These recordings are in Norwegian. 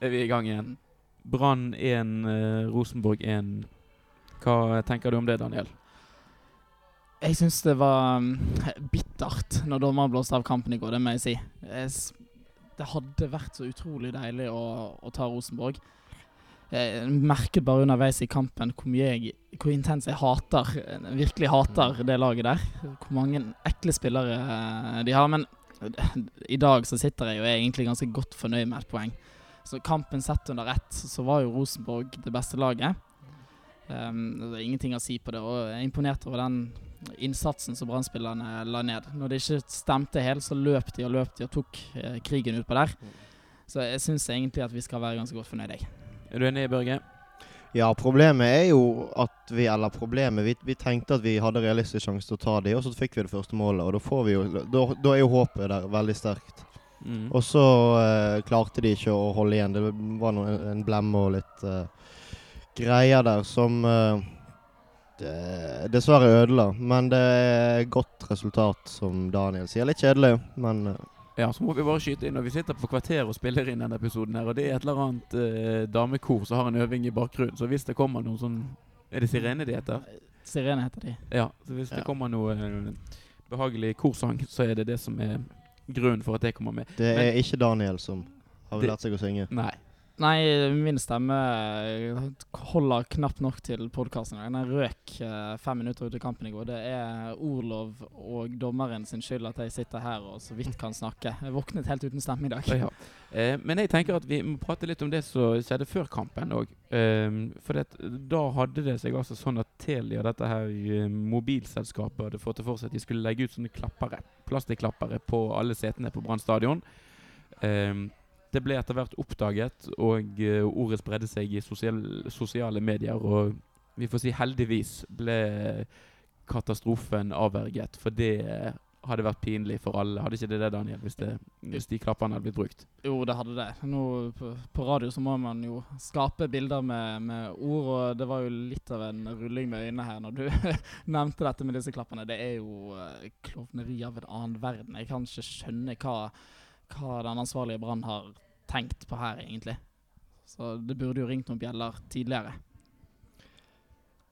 er vi i gang igjen. Brann 1, eh, Rosenborg 1. Hva tenker du om det, Daniel? Jeg syns det var um, bittert når dommeren blåste av kampen i går, det må jeg si. Jeg Det hadde vært så utrolig deilig å, å ta Rosenborg. Jeg merket bare underveis i kampen hvor jeg Hvor intens jeg hater Virkelig hater det laget der. Hvor mange ekle spillere eh, de har. Men i dag så sitter jeg er egentlig ganske godt fornøyd med et poeng. Så kampen sett under ett, så var jo Rosenborg det beste laget. Um, det er ingenting å si på det. Og jeg er imponert over den innsatsen som Brann-spillerne la ned. Når det ikke stemte helt, så løp de og løp de og tok eh, krigen utpå der. Så jeg syns egentlig at vi skal være ganske godt fornøyd, jeg. Er du enig, Børge? Ja, problemet er jo at vi Eller problemet Vi, vi tenkte at vi hadde realistisk sjanse til å ta de, og så fikk vi det første målet. Og da får vi jo Da, da er jo håpet der veldig sterkt. Mm. Og så eh, klarte de ikke å holde igjen. Det var noe, en blemme og litt eh, greier der som eh, det, dessverre ødela. Men det er godt resultat, som Daniel sier. Litt kjedelig, men eh, Ja, så må vi bare skyte inn Og vi sitter på kvarter og spiller inn denne episoden her, og det er et eller annet eh, damekor som har en øving i bakgrunnen, så hvis det kommer noen sånn Er det sirene de heter? Sirene heter de. Ja. Så hvis det kommer noe eh, behagelig korsang, så er det det som er grunnen for at det kommer med. det Men- er ikke Daniel som har lært seg å synge. Nei. Nei, min stemme holder knapt nok til podkasten. Den røk eh, fem minutter ut i kampen i går. Det er Orlov og dommeren sin skyld at jeg sitter her og så vidt kan snakke. Jeg våknet helt uten stemme i dag. Ja. Eh, men jeg tenker at vi må prate litt om det som skjedde før kampen òg. Eh, for det, da hadde det seg altså sånn at Telia, dette her eh, mobilselskapet, hadde fått det for seg at de skulle legge ut sånne klappere, plastikklappere på alle setene på Brann stadion. Eh, det ble etter hvert oppdaget, og eh, ordet spredde seg i sosial, sosiale medier. Og vi får si heldigvis ble katastrofen avverget, for det eh, hadde vært pinlig for alle. Hadde ikke det det, Daniel, hvis, det, hvis de klapperne hadde blitt brukt? Jo, det hadde det. Nå på, på radio så må man jo skape bilder med, med ord, og det var jo litt av en rulling med øynene her når du nevnte dette med disse klappene. Det er jo uh, klovneri av en annen verden. Jeg kan ikke skjønne hva, hva den ansvarlige Brann har tenkt på her, egentlig. Så det burde jo ringt noen bjeller tidligere.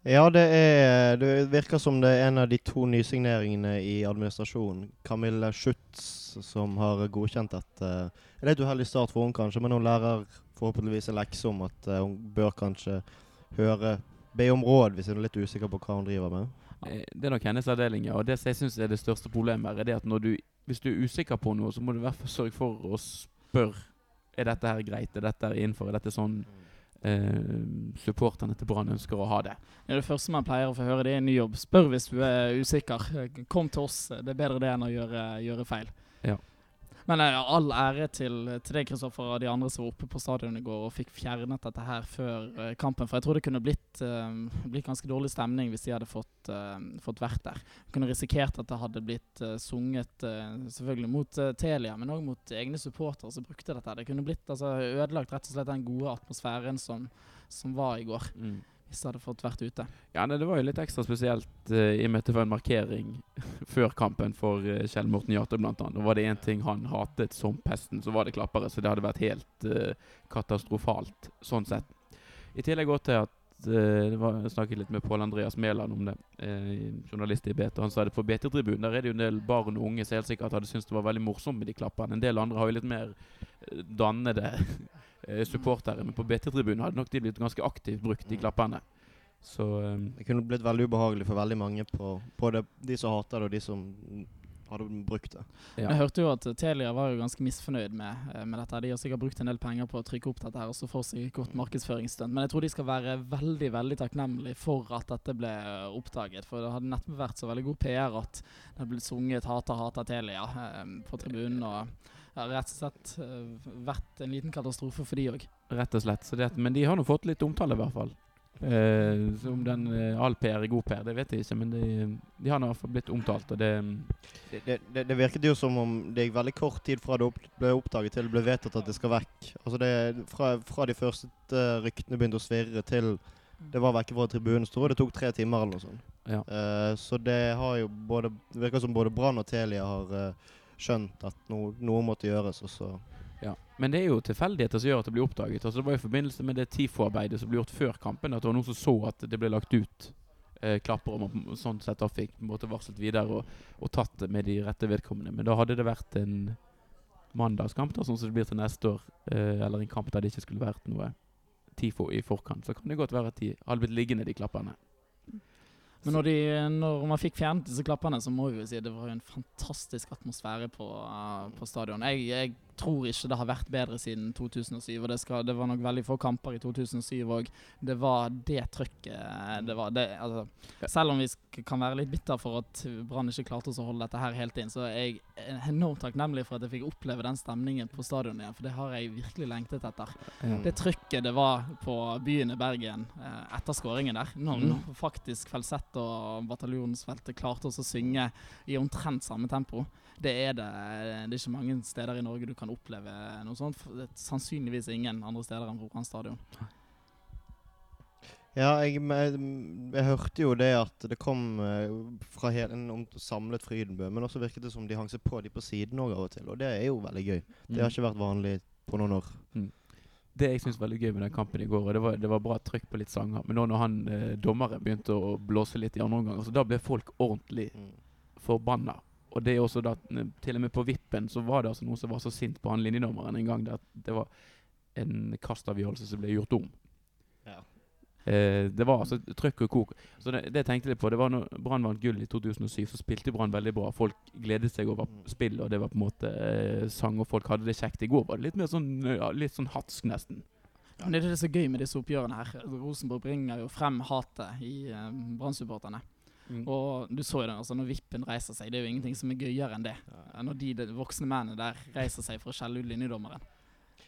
Ja, det, er, det virker som det er en av de to nysigneringene i administrasjonen. Camille Schutz som har godkjent dette. Det er litt uheldig start for hun kanskje, men hun lærer forhåpentligvis en lekse om at eh, hun bør kanskje høre Be om råd hvis hun er litt usikker på hva hun driver med. Eh, Det er nok hennes avdeling, ja. Og det som jeg syns er det største problemet, er det at du, hvis du er usikker på noe, så må du i hvert fall sørge for å spørre Er dette her greit, er dette her innenfor, er dette sånn eh, supporterne til Brann ønsker å ha det. Er det første man pleier å få høre, det er en ny jobb. Spør hvis du er usikker. Kom til oss. Det er bedre det enn å gjøre, gjøre feil. Ja. Men eh, all ære til, til deg, Kristoffer, og de andre som var oppe på stadion i går og fikk fjernet dette her før eh, kampen. For jeg tror det kunne blitt, uh, blitt ganske dårlig stemning hvis de hadde fått, uh, fått vært der. Jeg kunne risikert at det hadde blitt sunget selvfølgelig mot Telia, men òg mot egne supportere som brukte dette. Det kunne blitt altså, ødelagt rett og slett den gode atmosfæren som, som var i går. Hvis det hadde fått vært ute. Ja, nei, Det var jo litt ekstra spesielt uh, i det var en markering før kampen for uh, Kjell Morten Jate, blant annet. Og var det én ting han hatet som pesten, så var det klappere. Så det hadde vært helt uh, katastrofalt sånn sett. I tillegg også til at det var, Jeg snakket litt med Pål Andreas Mæland om det, eh, journalist i BT. Han sa det på BT-tribunen. Der er det jo en del barn og unge som helt sikkert hadde syntes det var veldig morsomt med de klappene. En del andre har jo litt mer eh, dannede eh, supportere, men på BT-tribunen hadde nok de blitt ganske aktivt brukt, de klappene. Så um, Det kunne blitt veldig ubehagelig for veldig mange, på, både de som hater det, og de som hadde brukt det. ja. Jeg hørte jo at Telia var jo ganske misfornøyd med, eh, med dette. De har sikkert brukt en del penger på å trykke opp dette her, og så får seg et godt markedsføringsstunt. Men jeg tror de skal være veldig veldig takknemlige for at dette ble eh, oppdaget. For det hadde neppe vært så veldig god PR at det hadde blitt sunget 'Hata, hata Telia' eh, på tribunen. og ja, rett og slett vært en liten katastrofe for de òg. Rett og slett. Så det, men de har nå fått litt omtale, i hvert fall. Eh, om den eh, all PR er god PR, det vet jeg ikke, men de, de har nå blitt omtalt. Og det Det, det, det, virket jo som om det gikk veldig kort tid fra det opp, ble oppdaget til det ble vedtatt at det skal vekk. Altså det, fra, fra de første eh, ryktene begynte å svirre til det var vekke fra tribunen, tror jeg det tok tre timer eller noe sånt. Ja. Eh, så det har jo både Det virker som både Brann og Telia har eh, skjønt at no, noe måtte gjøres, og så Men det er jo tilfeldigheter som gjør at det blir oppdaget. Altså Det var i forbindelse med det TIFO-arbeidet som ble gjort før kampen, at det var noen som så at det ble lagt ut eh, klapper og og sånn sett da fikk måte varslet videre og, og tatt det med de rette vedkommende. Men da hadde det vært en mandagskamp, da, sånn som det blir til neste år, eh, eller en kamp der det ikke skulle vært noe TIFO i forkant, så kan det godt være at de hadde blitt liggende, de klapperne. Men når, de, når man fikk fjernet disse klappene, så må vi jo si det var en fantastisk atmosfære på, på stadion. Jeg, jeg, tror ikke det har vært bedre siden 2007. og Det, skal, det var nok veldig få kamper i 2007 òg. Det var det trøkket det var. Det, altså, selv om vi kan være litt bitter for at Brann ikke klarte oss å holde dette her helt inn, så er jeg enormt takknemlig for at jeg fikk oppleve den stemningen på stadionet igjen. For det har jeg virkelig lengtet etter. Mm. Det trykket det var på byen i Bergen eh, etter skåringen der, når, Mm. faktisk Felsett og bataljonsfeltet klarte oss å synge i omtrent samme tempo, det er det, det er ikke mange steder i Norge du kan oppleve noe sånt. For det er sannsynligvis ingen andre steder enn på stadion. Ja, jeg, jeg, jeg hørte jo det at det kom eh, fra hele, en samlet Frydenbø, men også virket det som de hang seg på de på siden òg av og til, og det er jo veldig gøy. Det har Mm. ikke vært vanlig på noen år. Det jeg syns var veldig gøy med den kampen i går, og det var, det var bra trykk på litt sanger, men nå når han eh, dommeren begynte å blåse litt i andre omgang, altså, da ble folk ordentlig forbanna. Og det er også da, eh, til og med på vippen så var det altså noen som var så sint på han linjedommeren en gang at det var en kastavgjørelse som ble gjort om. Ja. Eh, det var altså trøkk og kok. Så det, det tenkte jeg litt på. Det var når Brann vant gull i 2007, så spilte Brann veldig bra. Folk gledet seg over spill, spillet, og det var på en måte eh, sang, og folk hadde det kjekt. I går var det litt mer sånn, ja, litt sånn hatsk, nesten. Ja, Men det er det som er gøy med disse oppgjørene her. Rosenborg bringer jo frem hatet i eh, Brann-supporterne. Og du så jo det, altså når Vippen reiser seg, det er jo ingenting som er gøyere enn det. Når de, de voksne mennene der reiser seg for å skjelle ut linjedommeren.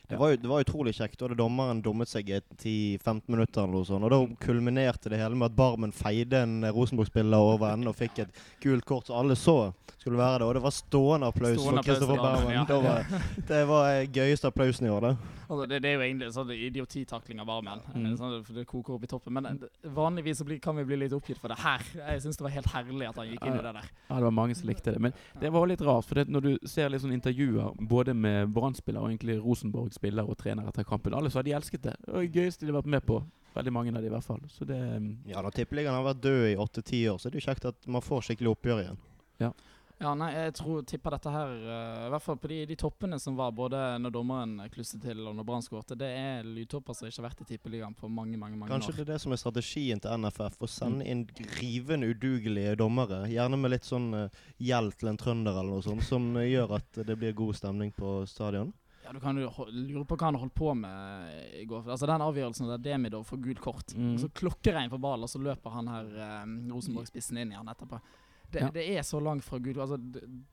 Det var, jo, det var utrolig kjekt. Da hadde dommeren dummet seg i 10-15 minutter, eller noe sånt. Og da kulminerte det hele med at Barmen feide en Rosenborg-spiller over ende og fikk et gult kort, så alle så skulle være det. Og det var stående applaus Stående for Kristoffer Barmen. Ja. Det var, det var eh, gøyeste applausen i år, det. Altså, det, det er jo egentlig sånn idiotitakling av Barmen. Mm. eh, Sånn, for det koker opp i toppen. Men eh, vanligvis så blir, kan vi bli litt oppgitt for det her. Jeg syns det var helt herlig at han gikk inn i det der. Ja, det var mange som likte det. Men det var litt rart, for det, når du ser litt sånn intervjuer både med Brann-spillere og egentlig Rosenborg-spillere og trenere etter kampen, alle har de elsket det. Det var det gøyeste de har vært med på. Veldig mange av de i hvert fall. Så det mm, Ja, Når tippeligaen har vært død i åtte-ti år, så er det jo kjekt at man får skikkelig oppgjør igjen. Ja, nei, jeg tror, tipper dette her, uh, i hvert fall på de, de toppene som var både når dommeren klusset til og når Brann skåret, det er lydtopper som ikke har vært i tippeligaen på mange, mange mange Kanskje år. det er det som er strategien til NFF, å sende inn rivende udugelige dommere. Gjerne med litt sånn uh, gjeld til en trønder eller noe sånt, som eh, gjør at det blir god stemning på stadion. Ja, Du kan jo lure på hva han holdt på med i går. Altså Den avgjørelsen der Demidov får gult kort. Mm. Og så klokkeregn på ballen, og så løper han her eh, Rosenborg-spissen inn i han etterpå. Det, Ja. det er så langt fra gult altså,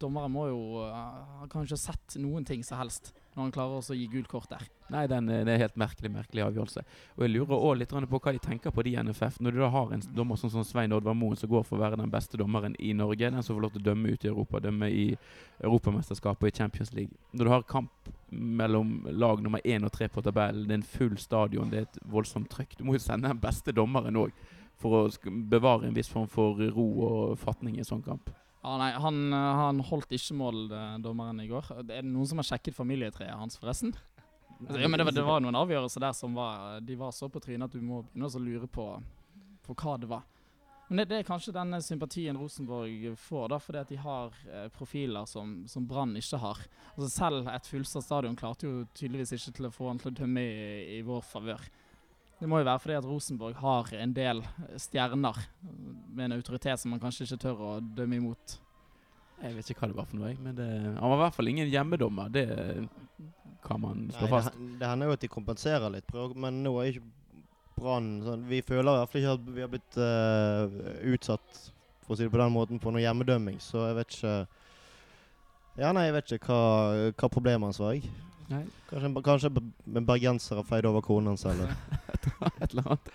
Dommeren må jo uh, Han kan ikke ha sett noen ting som helst når han klarer å gi gult kort der. Nei, den, eh, det er helt merkelig, merkelig avgjørelse. Og jeg lurer også litt på hva de tenker på de i NFF. Når du da har en dommer som Svein Oddvar Moen, som går for å være den beste dommeren i Norge, den som får lov til å dømme ute i Europa, dømme i Europamesterskapet og i Champions League. Når du har kamp mellom lag nummer én og tre på tabellen, det er en full stadion, det er et voldsomt trøkk. Du må jo sende den beste dommeren òg, for å bevare en viss form for ro og fatning i en sånn kamp. Ja, nei, han, uh, han holdt ikke mål, eh, dommeren i går. Er det noen som har sjekket familietreet hans, forresten? Altså, ja, men det var, det var noen avgjørelser der som var De var så på trynet at du må begynne å lure på, på hva det var. Men det, det er kanskje denne sympatien Rosenborg får, da, fordi at de har eh, profiler som, som Brann ikke har. Altså Selv et fullsatt stadion klarte jo tydeligvis ikke til å få han til å dømme i, i vår favør. Det må jo være fordi at Rosenborg har en del stjerner med en autoritet som man kanskje ikke tør å dømme imot. Jeg vet ikke hva det var for noe, men det, han var i hvert fall ingen hjemmedommer. Det kan man slå Nei, fast. det, det hender jo at de kompenserer litt, men nå er ikke Brann sånn, Vi føler i hvert fall ikke at vi har blitt uh, utsatt for å si det på den måten, på noe hjemmedømming, så jeg vet ikke Ja, nei, jeg vet ikke hva, hva problemet hans var. jeg. Nei, Kanskje, en- kanskje en bergenser har feid over konen hans, eller et eller annet.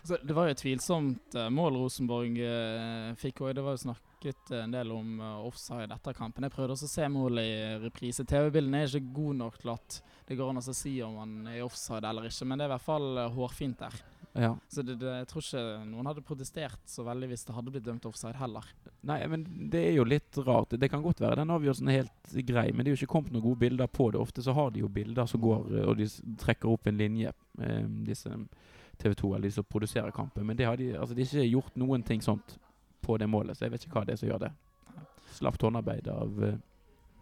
Altså, det var jo et tvilsomt eh, mål Rosenborg eh, fikk òg. Det var jo snakket en del om uh, offside etter kampen. Jeg prøvde også å se målet i reprise. TV-bildene er ikke gode nok til at det går an å si om han er offside eller ikke, men det er i hvert fall eh, hårfint der. Ja. Så det, det, jeg tror ikke noen hadde protestert så veldig hvis det hadde blitt dømt offside heller. Nei, men det er jo litt rart. Det kan godt være den avgjørelsen er helt grei, men det er jo ikke kommet noen gode bilder på det. Ofte så har de jo bilder som går, eh, og de trekker opp en linje, eh, disse TV 2, eller de som produserer kampen. Men det har de, altså, de har ikke gjort noen ting sånt på det målet, så jeg vet ikke hva det er som gjør det. Slapt håndarbeid av eh,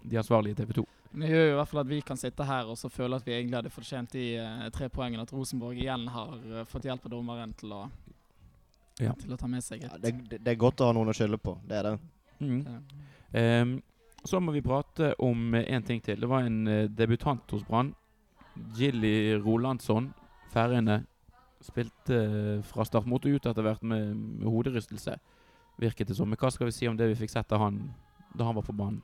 de ansvarlige TV 2. Det gjør jo i hvert fall at vi kan sitte her og så føle at vi egentlig hadde fortjent de tre poengene. At Rosenborg igjen har fått hjelp av dommeren til å, Ja. til å ta med seg Ja, et det, det, det er godt å ha noen å skylde på. Det er det. Mm. Ja. Um, så må vi prate om én ting til. Det var en eh, debutant hos Brann. Gilly Rolandsson, Færøyene. Spilte eh, fra start. mot og ut etter hvert med, med hoderystelse, virket det som. Men hva skal vi si om det vi fikk sett av han da han var på banen?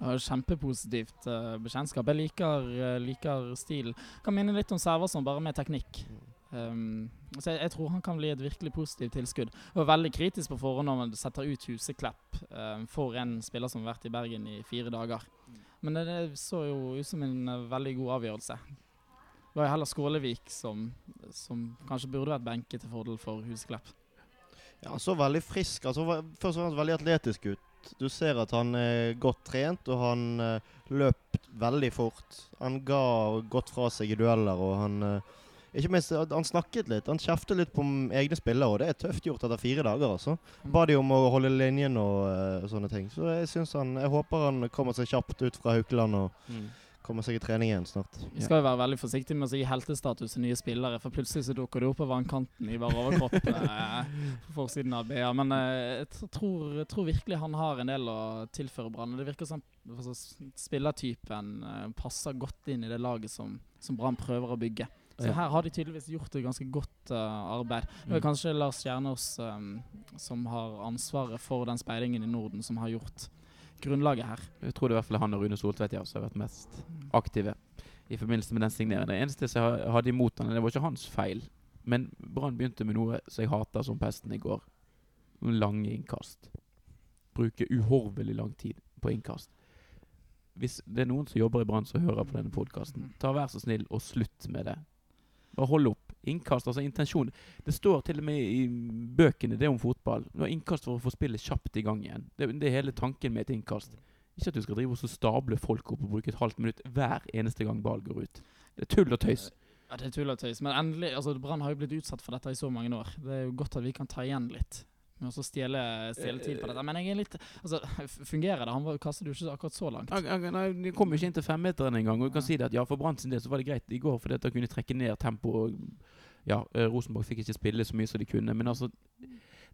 Ja, kjempepositivt uh, bekjentskap. Jeg liker, uh, liker stilen. Kan minne litt om Serverson, bare med teknikk. Um, så jeg, jeg tror han kan bli et virkelig positivt tilskudd. Var veldig kritisk på forhånd når man setter ut Huseklepp um, for en spiller som har vært i Bergen i fire dager. Men det, det så jo ut som en eh, veldig god avgjørelse. Det var jo heller Skålevik som, som kanskje burde vært benket til fordel for Huseklepp. Ja, han så veldig frisk altså, Først og fremst veldig atletisk ut. Du ser at han er godt trent, og han uh, løp veldig fort. Han ga godt fra seg i dueller, og han eh, Ikke minst, eh, han snakket litt. Han kjeftet litt på egne spillere, og det er tøft gjort etter fire dager, altså. Ba de om å holde linjen og og sånne ting. Så jeg synes han Jeg håper han kommer seg kjapt ut fra Haukeland og kommer seg i trening igjen snart. Vi skal jo være veldig forsiktige med å gi heltestatus til nye spillere, for plutselig så dukker det opp på vannkanten i bare overkropp eh, på forsiden av BA. Men eh, jeg tror, jeg tror virkelig han har en del å tilføre Brann. Det virker som altså, spillertypen eh, passer godt inn i det laget som, som Brann prøver å bygge. Så her har de tydeligvis gjort et ganske godt uh, arbeid. Det er Mm. kanskje Lars Kjernås um, som har ansvaret for den speidingen i Norden, som har gjort grunnlaget her. Jeg tror det i hvert fall er han og Rune Soltvedt ja, som har vært mest aktive i forbindelse med den signeringen. Det eneste jeg hadde imot han, det var ikke hans feil. Men Brann begynte med noe som jeg hater som pesten i går. Noen Lange innkast. Bruke uhorvelig lang tid på innkast. Hvis det er noen som jobber i Brann som hører på denne podkasten, ta vær så snill og slutt med det. Bare hold opp. Innkast, altså intensjon. Det står til og med i bøkene det om fotball. Du har innkast for å få spillet kjapt i gang igjen. Det, det er hele tanken med et innkast. Ikke at du skal drive og stable folk opp og bruke et halvt minutt hver eneste gang ball går ut. Det er tull og tøys. Ja, det er tull og tøys. Men endelig, altså Brann har jo blitt utsatt for dette i så mange år. Det er jo godt at vi kan ta igjen litt. Med å stjele, stjele tid på dette. Men jeg er litt Altså, fungerer det? Han kastet jo ikke akkurat så langt. Nei, De kom jo ikke inn til femmeteren engang. Og du kan si det at ja, for Brann sin del så var det greit i går, fordi at de kunne trekke ned tempoet. Ja, eh, Rosenborg fikk ikke spille så mye som de kunne, men altså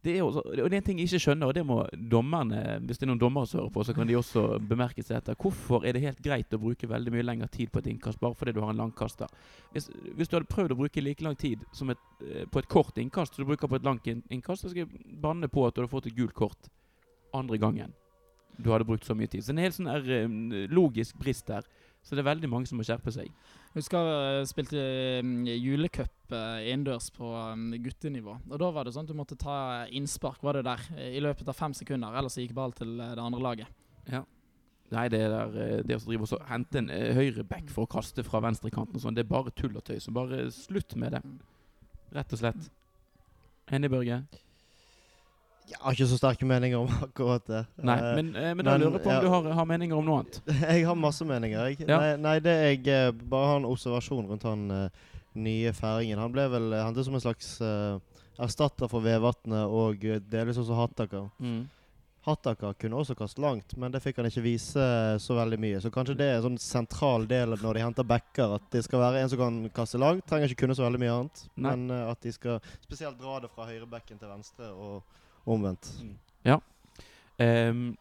det er også, og det er en ting jeg ikke skjønner, og det må dommerne Hvis det er noen dommere som hører på, så kan de også bemerke seg etter. Hvorfor er det helt greit å bruke veldig mye lengre tid på et innkast bare fordi du har en langkaster? Hvis, hvis du hadde prøvd å bruke like lang tid et, eh, på et kort innkast som du bruker på et langt innkast, så skal jeg banne på at du hadde fått et gult kort andre gangen du hadde brukt så mye tid. Så det er en helt sånn her, eh, logisk brist der. Så det er veldig mange som må skjerpe seg. Jeg husker jeg spilte um, julecup eh, innendørs på um, guttenivå. Og Da var det sånn at du måtte ta innspark var det der, eh, i løpet av fem sekunder. Ellers gikk ball til eh, det andre laget. Nei, det der eh, Det å drive og hente en eh, høyreback for å kaste fra venstrekanten og sånn, det er bare tull og tøys. Så bare slutt med det. Rett og slett. Enig, Børge? Jeg har ikke så sterke meninger om akkurat det. Nei, Eh, men, eh, men da men, lurer jeg på om ja. du har, har meninger om noe annet. Jeg har masse meninger. Jeg. Ja. Nei, nei, det jeg eh, bare har en observasjon rundt han uh, nye færingen. Han ble vel Han hentet som en slags uh, erstatter for Vevatnet og delvis også Hattaker. Mm. Hattaker kunne også kaste langt, men det fikk han ikke vise så veldig mye. Så kanskje det er en sånn sentral del når de henter backer, at det skal være en som kan kaste langt. Trenger ikke kunne så veldig mye annet, Nei. men uh, at de skal spesielt dra det fra høyrebekken til venstre og omvendt. Ehm,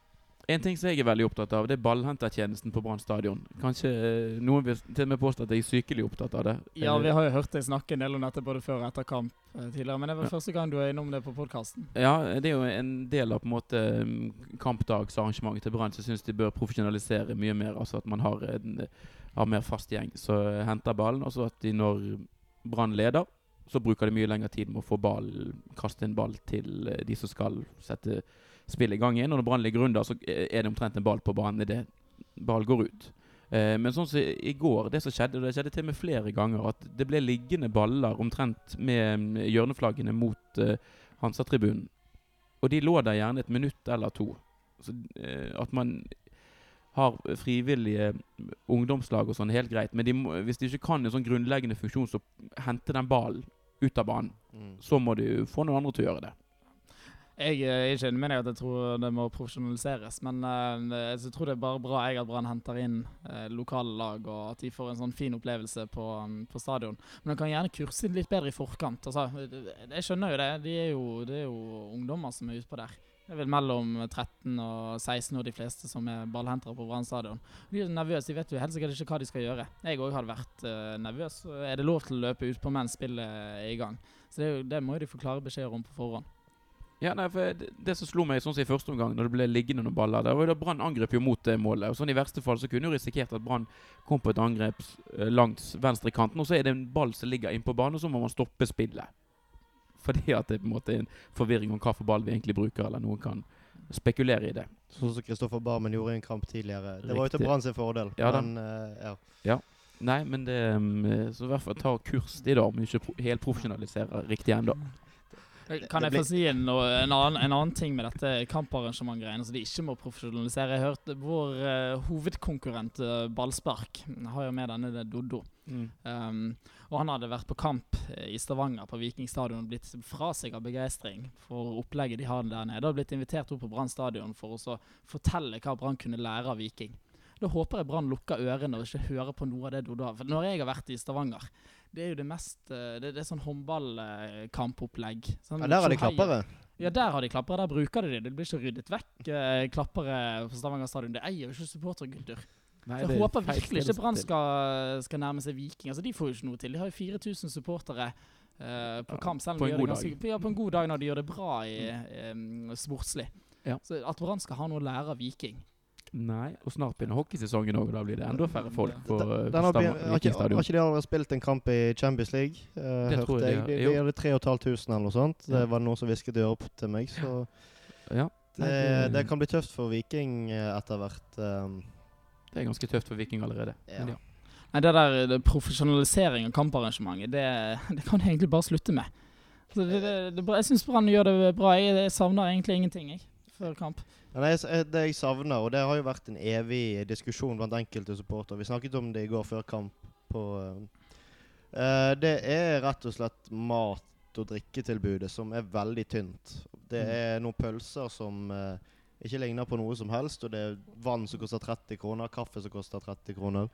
en ting som jeg er veldig opptatt av, det er ballhentertjenesten på Brann stadion. Kanskje eh, noen vil til og med påstå at jeg er sykelig opptatt av det. Ja, Eh, vi har jo hørt deg snakke en del om dette både før og etter kamp eh, tidligere. Men det var Ja. første gang du er innom det på podkasten. Ja, det er jo en del av på en måte mm, kampdagsarrangementet til Brann som syns de bør profesjonalisere mye mer. Altså at man har en har mer fast gjeng som henter ballen, og så at de når Brann leder, så bruker de mye lengre tid med å få ball, kaste en ball til eh, de som skal sette spillet i gang igjen. Og når Brann ligger under, så er det omtrent en ball på banen idet ball går ut. Eh, men sånn som i går, det som skjedde, og det skjedde til med flere ganger, at det ble liggende baller omtrent med hjørneflaggene mot eh, Hansa-tribunen. Og de lå der gjerne et minutt eller to. Så eh, At man har frivillige ungdomslag og sånn, helt greit. Men de må, hvis de ikke kan en sånn grunnleggende funksjon, så hente den ballen ut av banen. Mm. Så må du få noen andre til å gjøre det. Jeg er ikke enig med deg at jeg tror det må profesjonaliseres, men uh, jeg tror det er bare bra jeg at Brann henter inn uh, lokale lag, og at de får en sånn fin opplevelse på, um, på stadion. Men de kan gjerne kurse litt bedre i forkant. Altså, jeg skjønner jo det. De er jo, det er jo ungdommer som er utpå der. Det er vel mellom 13 og 16 år de fleste som er ballhentere på Brann stadion. De er nervøse, de vet jo helt sikkert ikke hva de skal gjøre. Jeg òg hadde vært uh, nervøs. Er det lov til å løpe utpå mens spillet er i gang? Så det, det må jo de få klare beskjeder om på forhånd. Ja, nei, for det, det som slo meg sånn som i første omgang, når det ble liggende noen baller der, var jo da Brann angrep jo mot det målet. og sånn I verste fall så kunne jo risikert at Brann kom på et angrep eh, langs venstre kanten, og så er det en ball som ligger inn på banen, og så må man stoppe spillet. Fordi at det på en måte er en forvirring om hva for ball vi egentlig bruker, eller noen kan spekulere i det. Sånn som Kristoffer Barmen gjorde i en kamp tidligere. Det var jo til. Brann sin fordel. Ja men uh, ja. Nei, men det mm, Så i hvert fall ta kurs i det, om ikke pro helprofesjonalisere riktig ennå. Kan jeg få si en, en, annen, en annen ting med dette kamparrangementgreiene som de ikke må profesjonalisere? Jeg hørte vår uh, hovedkonkurrent uh, Ballspark har jo med denne det Doddo. Um, og han hadde vært på kamp eh, i Stavanger på Viking stadion og blitt fra seg av begeistring for opplegget de har der nede. Og blitt invitert opp på Brann stadion for å fortelle hva Brann kunne lære av Viking. Da håper jeg Brann lukker ørene og ikke hører på noe av det Dodo har. For når jeg har vært i Stavanger, det er jo det mest eh, Det, det er sånn håndballkampopplegg. Sånn ja, der har de klappere. Ja, der har de klappere. Der bruker de det. Det blir ikke ryddet vekk eh, klappere på Stavanger stadion. Det eier jo ikke supportergutter. Nei, Så jeg er håper virkelig ikke Brann skal, skal nærme seg Viking. Altså, De får jo ikke noe til. De har jo 4000 supportere Uh, på Ja, kamp, selv om på de en gjør det god ganske, ja, på en god dag når de gjør det bra i, um, sportslig. Ja. Så At Brann skal ha noe å lære av Viking Nei, og snart begynner hockeysesongen òg, da blir det enda færre folk på Den- den har, ikke, ikke de allerede spilt en kamp i Champions League? Uh, Det hørte tror jeg de. De, de hadde 3500 eller noe sånt. Det var noen som hvisket det opp til meg. Så Ja, det, det- kan bli tøft for Viking eh, etter hvert. um, det er ganske tøft for Viking allerede. Ja. Men ja. Nei, det der det profesjonalisering av kamparrangementet, det, det kan jeg egentlig bare slutte med. Så det, det, det, jeg syns Brann gjør det bra. Jeg, jeg savner egentlig ingenting jeg, før kamp. Eh, det jeg savner, og det har jo vært en evig diskusjon blant enkelte supportere Vi snakket om det i går før kamp. På, eh, eh, det er rett og slett mat- og drikketilbudet som er veldig tynt. Det Mm. er noen pølser som eh, ikke ligner på noe som helst, og det er vann som koster 30 kroner, kaffe som koster 30 kroner.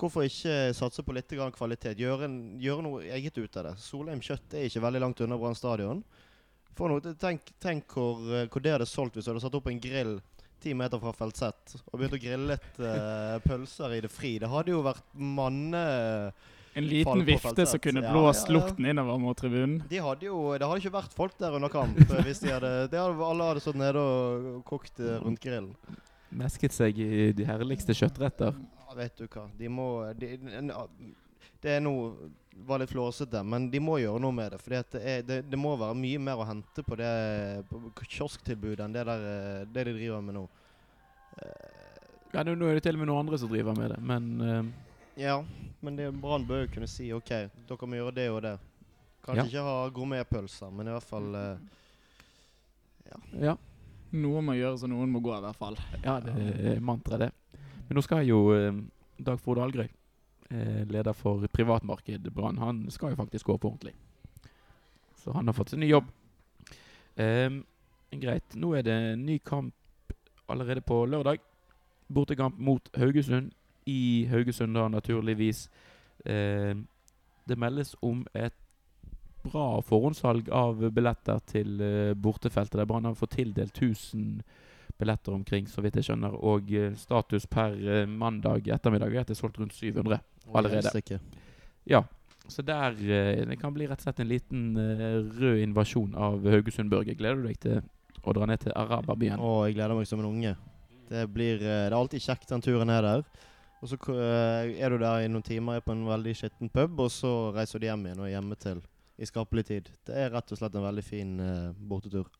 Hvorfor ikke satse på litt kvalitet? Gjøre, gjør noe eget ut av det. Solheim kjøtt er ikke veldig langt unna Brann stadion. Tenk tenk hvor, eh, hvor det hadde solgt hvis du hadde satt opp en grill ti meter fra Feltsett og begynt å grille litt uh, pølser i det fri. Det hadde jo vært manne... En liten vifte som kunne blåst ja, ja. lukten innover mot tribunen. De hadde jo, det hadde ikke vært folk der under kamp hvis de hadde, de hadde Alle hadde stått nede og kokt eh, rundt grillen. Mesket seg i de herligste kjøttretter. Ja, vet du hva. De må de, Det er noe var litt flåsete, men de må gjøre noe med det. For det, det, det må være mye mer å hente på det kiosktilbudet enn det, der, eh, det de driver med nå. Ja, nå, er det til og med noen andre som driver med det, men eh, Ja, men det Brann bør jo kunne si OK, dere må gjøre det og det. Kanskje Ja. ikke ha gourmetpølser, men i hvert fall uh, ja. Noe må gjøres, og noen må gå, i hvert fall. ja, det er mantra, det. Men nå skal jo eh, Dag Frode Algrøy, eh, leder for privatmarked Brann, han skal jo faktisk gå på ordentlig. Så han har fått seg ny jobb. Um, greit. Nå er det ny kamp allerede på lørdag. Bortekamp mot Haugesund. I Haugesund, da, naturligvis. Eh, det meldes om et bra forhåndssalg av billetter til eh, bortefeltet. Der Brann har fått tildelt 1000 billetter omkring, så vidt jeg skjønner. Og eh, status per eh, mandag ettermiddag er at det er solgt rundt 700. Allerede. Ja, så der eh, Det kan bli rett og slett en liten eh, rød invasjon av Haugesund Børge. Gleder du deg til å dra ned til araberbyen? Å, jeg gleder meg som en unge. Det blir Det er alltid kjekt den turen her der. Og så eh, er du der i noen timer er på en veldig skitten pub, og så reiser du hjem igjen og er hjemme til i skapelig tid. Det er rett og slett en veldig fin uh, bortetur.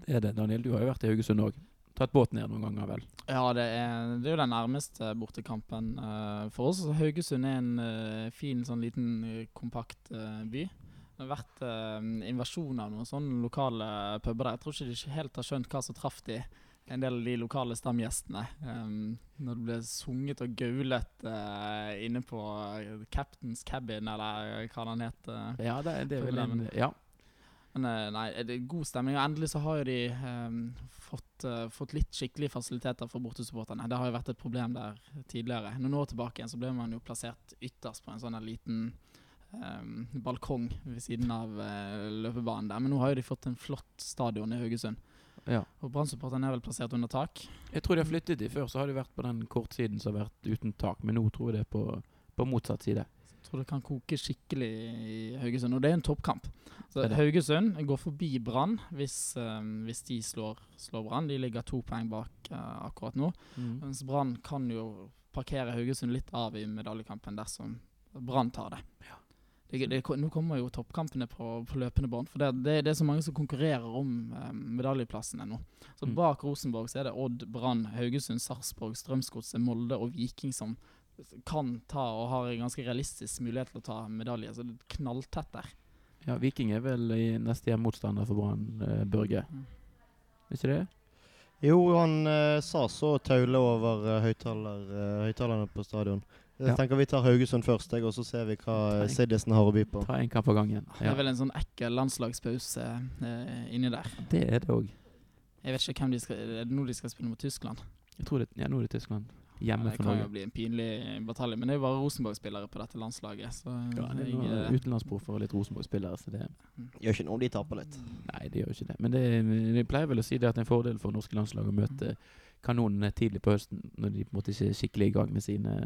Det er det, Daniel. Du har jo vært i Haugesund òg. Tatt båten ned noen ganger, vel? Ja, det er, det er jo den nærmeste bortekampen uh, for oss. Haugesund er en uh, fin, sånn liten, kompakt by. Det har vært uh, invasjon av noen sånne lokale puber der. Jeg tror ikke de ikke helt har skjønt hva som traff de en del av de lokale stamgjestene. Um, når det ble sunget og gaulet uh, inne på eh, Captain's Cabin, eller hva den het. Uh, Ja, det, det er vel en Ja. Men nei, det er god stemning. Og endelig så har jo de um, fått, fått litt skikkelige fasiliteter for bortesupporterne. Det har jo vært et problem der tidligere. Noen år tilbake igjen så ble man jo plassert ytterst på en sånn liten um, balkong ved siden av løpebanen der. Men nå har jo de fått en flott stadion i Haugesund. Ja. Og Brann-supporterne er vel plassert under tak. Jeg tror de har flyttet de før, så har de vært på den kortsiden som har vært uten tak. Men nå tror jeg det er på, på motsatt side. Jeg tror det kan koke skikkelig i Haugesund. Og det er en toppkamp. Så. Haugesund går forbi Brann hvis, um, hvis de slår, slår Brann. De ligger to poeng bak uh, akkurat nå. Mens Brann kan jo parkere Haugesund litt av i medaljekampen dersom Brann tar det. Det, det. Nå kommer jo toppkampene på, på løpende bånd. For det, det, det er så mange som konkurrerer om eh, medaljeplassene nå. Så Mm. bak Rosenborg så er det Odd, Brann, Haugesund, Sarpsborg, Strømsgodset, Molde og Viking som kan ta og har en ganske realistisk mulighet til å ta medalje. Så det er knalltett der. Ja, Viking er vel i neste hjemmotstander for Brann, eh, Børge. Mm. Ikke det? Jo, han eh, sa så taule over uh, høyttaler, eh, høyttalerne på stadion. Jeg Ja. tenker vi tar Haugesund først, jeg, og så ser vi hva uh, Siddisen har å by på. Ta en kamp av gangen. Det Ja. er vel en sånn ekkel landslagspause eh, inni der. Det er det òg. Jeg vet ikke hvem de skal Er det nå de skal spille mot Tyskland? Jeg tror det, ja, nå er det Tyskland. Hjemme det for kan jo bli en pinlig batalje, men det er jo bare Rosenborg-spillere på dette landslaget. Så Ja, det er jeg, noen eh, utenlandsproffer og litt Rosenborg-spillere, så det Gjør ikke noe om de taper litt. Nei, det gjør jo ikke det. Men det, de pleier vel å si det at det er en fordel for norske landslag å møte kanonene tidlig på høsten, når de på en måte ikke er skikkelig i gang med sine,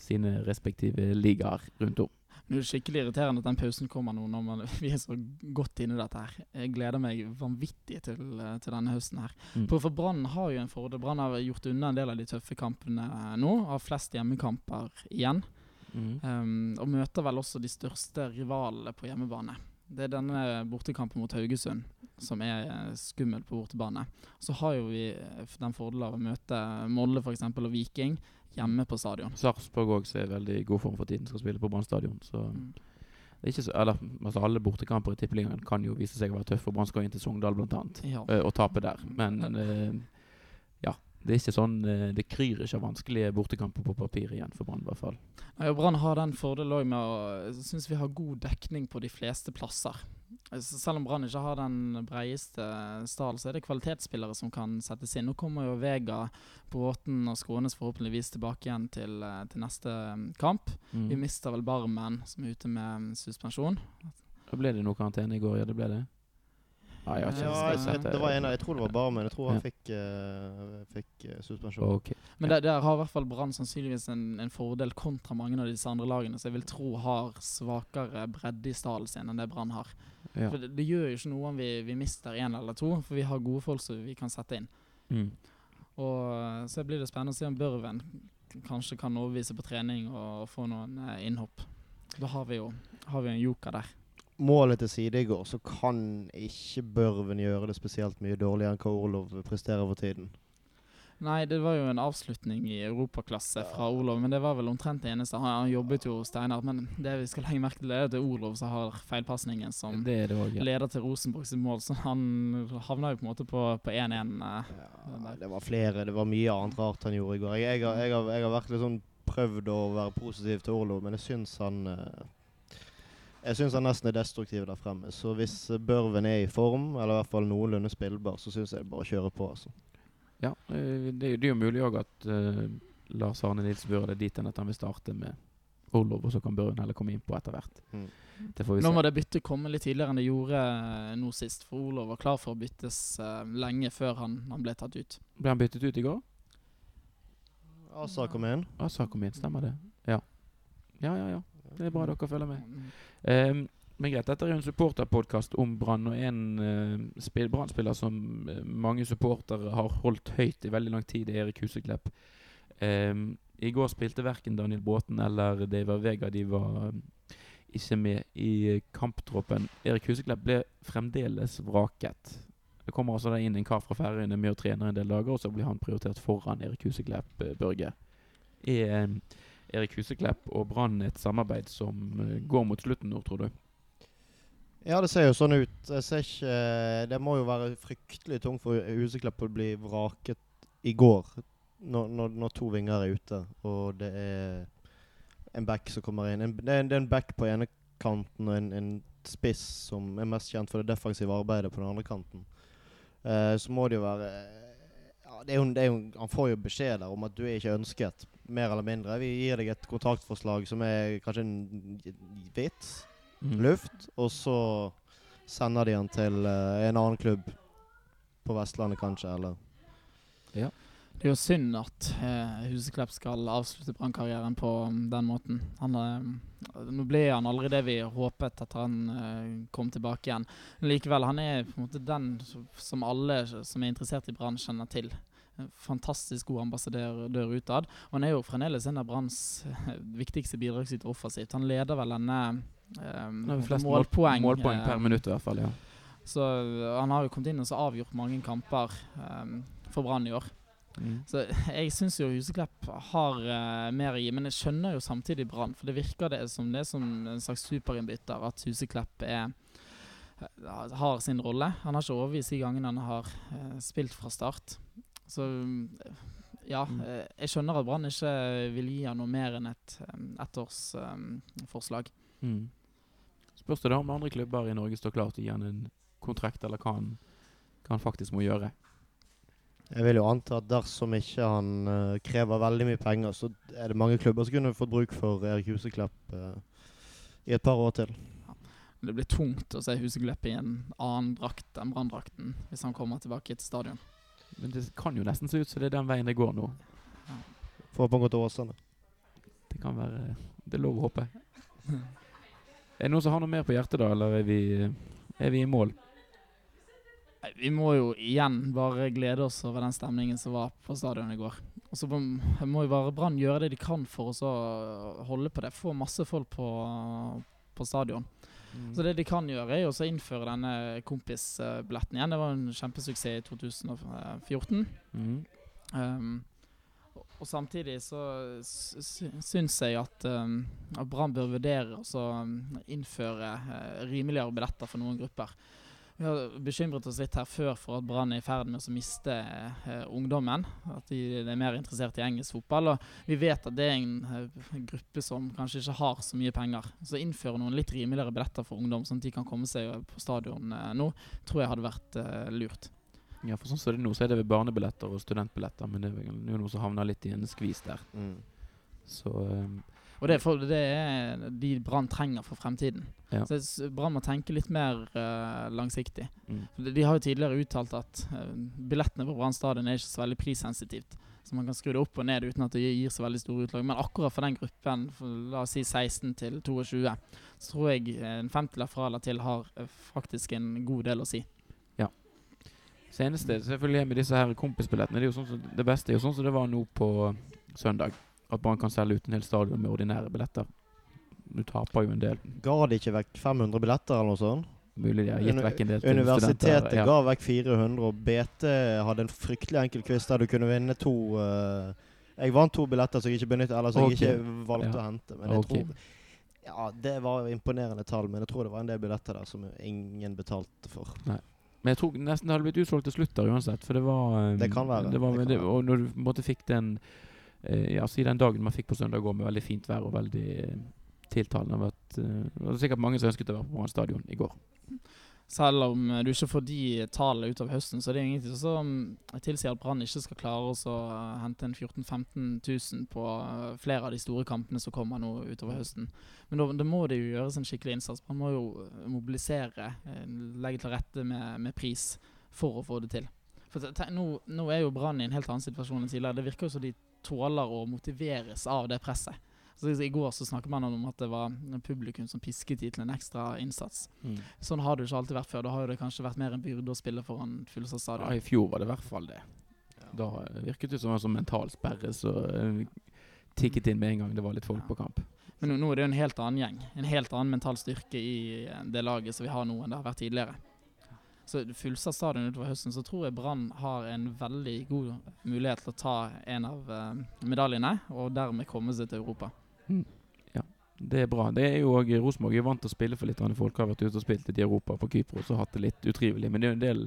sine respektive ligaer rundt om. Er det skikkelig irriterende at den pausen kommer nå når man, vi er så godt inne i dette her. Jeg gleder meg vanvittig til, eh, til denne høsten her. Mm. For, for Brann har jo en fordel. Brann har gjort unna en del av de tøffe kampene nå. Har flest hjemmekamper igjen. Mm. Um, og møter vel også de største rivalene på hjemmebane. Det er denne bortekampen mot Haugesund som er eh, skummel på bortebane. Så har jo vi eh, den fordelen av å møte Molde for eksempel, og Viking hjemme på stadion. Sarpsborg òg er i veldig god form for tiden, skal spille på Brann stadion. Så Mm. det er ikke så, eller, altså alle bortekamper i Tippeligaen kan jo vise seg å være tøffe. for Brann skal inn til Sogndal bl.a. Ja. Uh, og tape der. Men eh. Det er ikke sånn eh, Det kryr ikke av vanskelige bortekamper på papir igjen for Brann, i hvert fall. Nei, og Brann har den fordelen med å synes vi har god dekning på de fleste plasser. Altså, Selv om Brann ikke har den breieste stallen, så er det kvalitetsspillere som kan settes inn. Nå kommer jo Vega, Bråten og Skånes forhåpentligvis tilbake igjen til, eh, til neste mm, kamp. Mm. Vi mister vel Barmen, som er ute med mm, suspensjon. Da ble det noe karantene i går, ja. Det ble det. Ja, jeg Ja, jeg, det. var en av, jeg tror det var Barmen. jeg tror han Ja. fikk, uh, fikk eh, suspensjon. Okay. Men der, der har i hvert fall Brann sannsynligvis en, en fordel kontra mange av disse andre lagene, som jeg vil tro har svakere bredde i stallen sin enn det Brann har. Ja. For det, det gjør jo ikke noe om vi, vi mister én eller to, for vi har gode folk som vi kan sette inn. Mm. Og Så blir det spennende å se om Børven kanskje kan overbevise på trening og få noen eh, innhopp. Da har vi jo har vi en joker der. Målet til side i går, så kan ikke Børven gjøre det spesielt mye dårligere enn hva Orlov presterer for tiden. Nei, det var jo en avslutning i europaklasse fra Olov, men det var vel omtrent det eneste. Han, han jobbet jo Steinar, men det vi skal legge merke til, er at det er Olov som har feilpasningen som Det det også, ja. leder til Rosenborg sitt mål, så han havna jo på en måte på på 1-1. eh. Ja, det var flere, det var mye annet rart han gjorde i går. Jeg, jeg, har, jeg, jeg har vært litt sånn prøvd å være positiv til Orlov, men jeg syns han eh, Jeg syns han nesten er destruktiv der fremme. Så hvis Børven er i form, eller i hvert fall noenlunde spillbar, så syns jeg bare å kjøre på. altså. ja eh, det, det er jo mulig òg at uh, Lars Arne Nilsen bør det dit enn at han vil starte med Orlov, og så kan Børven heller komme inn på etter hvert. Mm. Det får vi Nå må det byttet komme litt tidligere enn det gjorde eh, nå sist, for Olof var klar for å byttes uh, lenge før han, han ble tatt ut. Ble han byttet ut i går? Asa kom inn. Asa kom inn, stemmer det? Ja. Ja, ja, ja. Det er bra dere følger med. Um, men greit, dette er jo en supporterpodkast om Brann, og en uh, Brann-spiller som eh, mange supportere har holdt høyt i veldig lang tid, er Erik Huseklepp. Um, I går spilte verken Daniel Bråten eller David Vega de var um, ikke med i eh, kamptroppen. Erik Huseklepp ble fremdeles vraket. Det kommer altså inn en kar fra Færøyene med og trener en del dager, og så blir han prioritert foran Erik Huseklepp, eh, Børge. Er um, Erik Huseklepp og Brann et samarbeid som eh, går mot slutten nå, tror du? Ja, det ser jo sånn ut. Jeg ser ikke eh, Det må jo være fryktelig tungt for Huseklepp å bli vraket i går, når, når, når to vinger er ute, og det er en back som kommer inn. En, det, er en, back på ene kanten og en, en spiss som er mest kjent for det defensive arbeidet på den andre kanten. Eh, så må det jo være det er jo, det er jo, Han får jo beskjed der om at du er ikke ønsket, mer eller mindre. Vi gir deg et kontraktforslag som er kanskje en vits, Mm. luft, og så sender de han til uh, en annen klubb på Vestlandet, kanskje, eller Det er jo synd at eh, Huseklepp skal avslutte brannkarrieren på mm, den måten. Han, eh, nå ble han aldri det vi håpet at han eh, kom tilbake igjen. Men likevel, han er på en måte den som- alle som er interessert i Brann, kjenner til. Fantastisk god ambassadør utad. Og han er jo fremdeles en av Branns eh, viktigste bidragsytere offensivt. Han leder vel denne eh, målpoeng, målpoeng eh, per minutt, i hvert fall. ja. Så eh, han har jo kommet inn og så avgjort mange kamper eh, for Brann i år. Mm. Så jeg syns jo Huseklepp har uh, mer å gi, men jeg skjønner jo samtidig Brann. For det virker det som det er som en slags superinnbytter, at Huseklepp er eh, har sin rolle. Han har ikke overbevist de gangene han har uh, spilt fra start. Så ja, Mm. jeg skjønner at Brann ikke vil gi han noe mer enn et um, ettårsforslag. Mm. Spørs det da om andre klubber i Norge står klar til å gi han en kontrakt, eller hva han, hva han faktisk må gjøre. Jeg vil jo anta at dersom ikke han uh, krever veldig mye penger, så er det mange klubber som kunne fått bruk for Erik Huseklepp uh, i et par år til. Det blir tungt å se Huseklepp i en annen drakt enn Brann-drakten hvis han kommer tilbake til stadion. Men det kan jo nesten se ut som det er den veien det går nå. For å går til Åsane. Det kan være Det er lov å håpe. Er det noen som har noe mer på hjertet, da, eller er vi, er vi i mål? Vi må jo igjen bare glede oss over den stemningen som var på stadion i går. Og så må jo bare Brann gjøre det de kan for å holde på det. Få masse folk på, på stadion. Så det de kan gjøre, er å innføre denne kompisbilletten igjen. Det var en kjempesuksess i 2014. Mm. Um, og- samtidig så sy- sy- syns jeg at, um, Brann bør vurdere å um, innføre uh, rimeligere billetter for noen grupper. Vi har bekymret oss litt her før for at Brann er i ferd med å miste eh, ungdommen. At de er mer interessert i engelsk fotball. Og vi vet at det er en uh, gruppe som kanskje ikke har så mye penger. Så innføre noen litt rimeligere billetter for ungdom, sånn at de kan komme seg på stadion uh, nå, tror jeg hadde vært uh, lurt. Ja, for sånn som det er nå, så er det vel barnebilletter og studentbilletter, men det er jo noe som havner litt i en skvis der. Mm. Så um, Og det er, for, det er de Brann trenger for fremtiden. Ja. Så Brann må tenke litt mer uh, langsiktig. mm. De, har jo tidligere uttalt at uh, billettene på Brann stadion er ikke så veldig prissensitivt. Så man kan skru det opp og ned uten at det gir, så veldig store utlag. Men akkurat for den gruppen, for, la oss si 16 til 22, så tror jeg en femtilapp fra eller til har eh, faktisk en god del å si. Ja. Seneste selvfølgelig med disse her kompisbillettene. Det, er jo sånn som, det beste er jo sånn som det var nå på søndag. At Brann kan selge ut en hel stadion med ordinære billetter. Du taper jo en del. Ga de ikke vekk 500 billetter eller noe sånt? Mulig de har gitt vekk en del til Universitetet studenter. Ja. ga vekk 400, og BT hadde en fryktelig enkel quiz der du kunne vinne to uh, Jeg vant to billetter som jeg ikke benyttet, eller som okay. jeg ikke valgte Ja. å hente. Men jeg okay. tror Ja, det var imponerende tall, men jeg tror det var en del billetter der som ingen betalte for. Men jeg tror nesten det hadde blitt utsolgt til slutt der uansett. For det var um, Det kan være, Det var, det kan det, og når du på en måte fikk den eh, altså I den dagen man fikk på søndag går med veldig fint vær og veldig eh, tiltalende. Vært, eh, det var sikkert mange som ønsket å være på Brann stadion i går. Selv om eh, du ikke får de tallene utover høsten, så er det ingenting som tilsier at Brann ikke skal klare å hente en 14 000-15 000 på flere av de store kampene som kommer nå utover høsten. Men da, da må det jo gjøres en skikkelig innsats. Man må jo mobilisere, legge til rette med, med pris for å få det til. For nå, nå er jo Brann i en helt annen situasjon enn tidligere. Det virker jo som de tåler å motiveres av det presset. Så I går så snakket man om at det var publikum som pisket de til en ekstra innsats. Sånn har det jo ikke alltid vært før. Da har det kanskje vært mer en byrde å spille foran fullsatt Ja. I fjor var det i hvert fall det. Da virket det som en sånn mental sperre så eh, tikket inn med en gang det var litt folk Ja. på kamp. Men nå, nå er det jo en helt annen gjeng. En helt annen mental styrke i eh, det laget som vi har nå, enn det har vært tidligere. Så fullsatt stadion utover høsten, så tror jeg Brann har en veldig god mulighet til å ta en av uh, medaljene, og dermed komme seg til Europa. Ja, det er bra. Det er jo også, Rosenborg er vant til å spille for litt andre folk. Har vært ute og spilt litt i Europa på Kypros og hatt det litt utrivelig. Men det er jo en del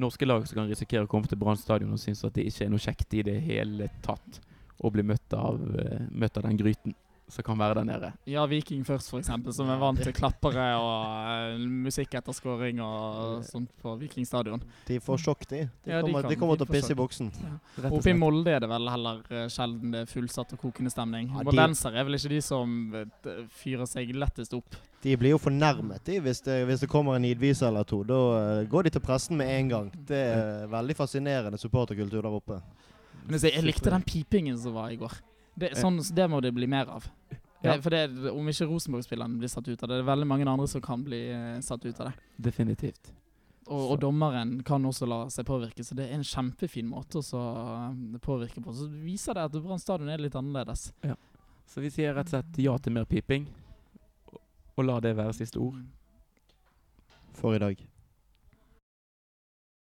norske lag som kan risikere å komme til Brann stadion og synes at det ikke er noe kjekt i det hele tatt å bli møtt av, eh, møtt av den gryten som kan være der nede. Ja, Viking først, eksempel, som er vant til klappere og uh, musikk og sånt på Viking stadion. De får sjokk, de. De Ja, de kommer, kan- de kommer til å pisse i buksen. boksen. Rett Oppe i. Molde er det vel heller uh, sjelden det er fullsatt og kokende stemning. Ja, de- Moldensere er vel ikke de som uh, fyrer seg lettest opp. De blir jo fornærmet de, hvis, det, hvis det kommer en nidviser eller to. Da eh, går de til pressen med en gang. Det er veldig fascinerende supporterkultur der oppe. Men jeg, jeg likte den pipingen som var i går. Det, sånn, det må det bli mer av. Ja. Eh, For det, Om ikke Rosenborg-spillerne blir satt ut av det, det er veldig mange andre som kan bli eh, satt ut av det. Definitivt. Og, og dommeren kan også la seg påvirke, så det er en kjempefin måte å eh, påvirke på. Så viser det at Brann stadion er litt annerledes. Så vi sier rett og slett ja til mer piping, og- og la det være siste ord. For i dag.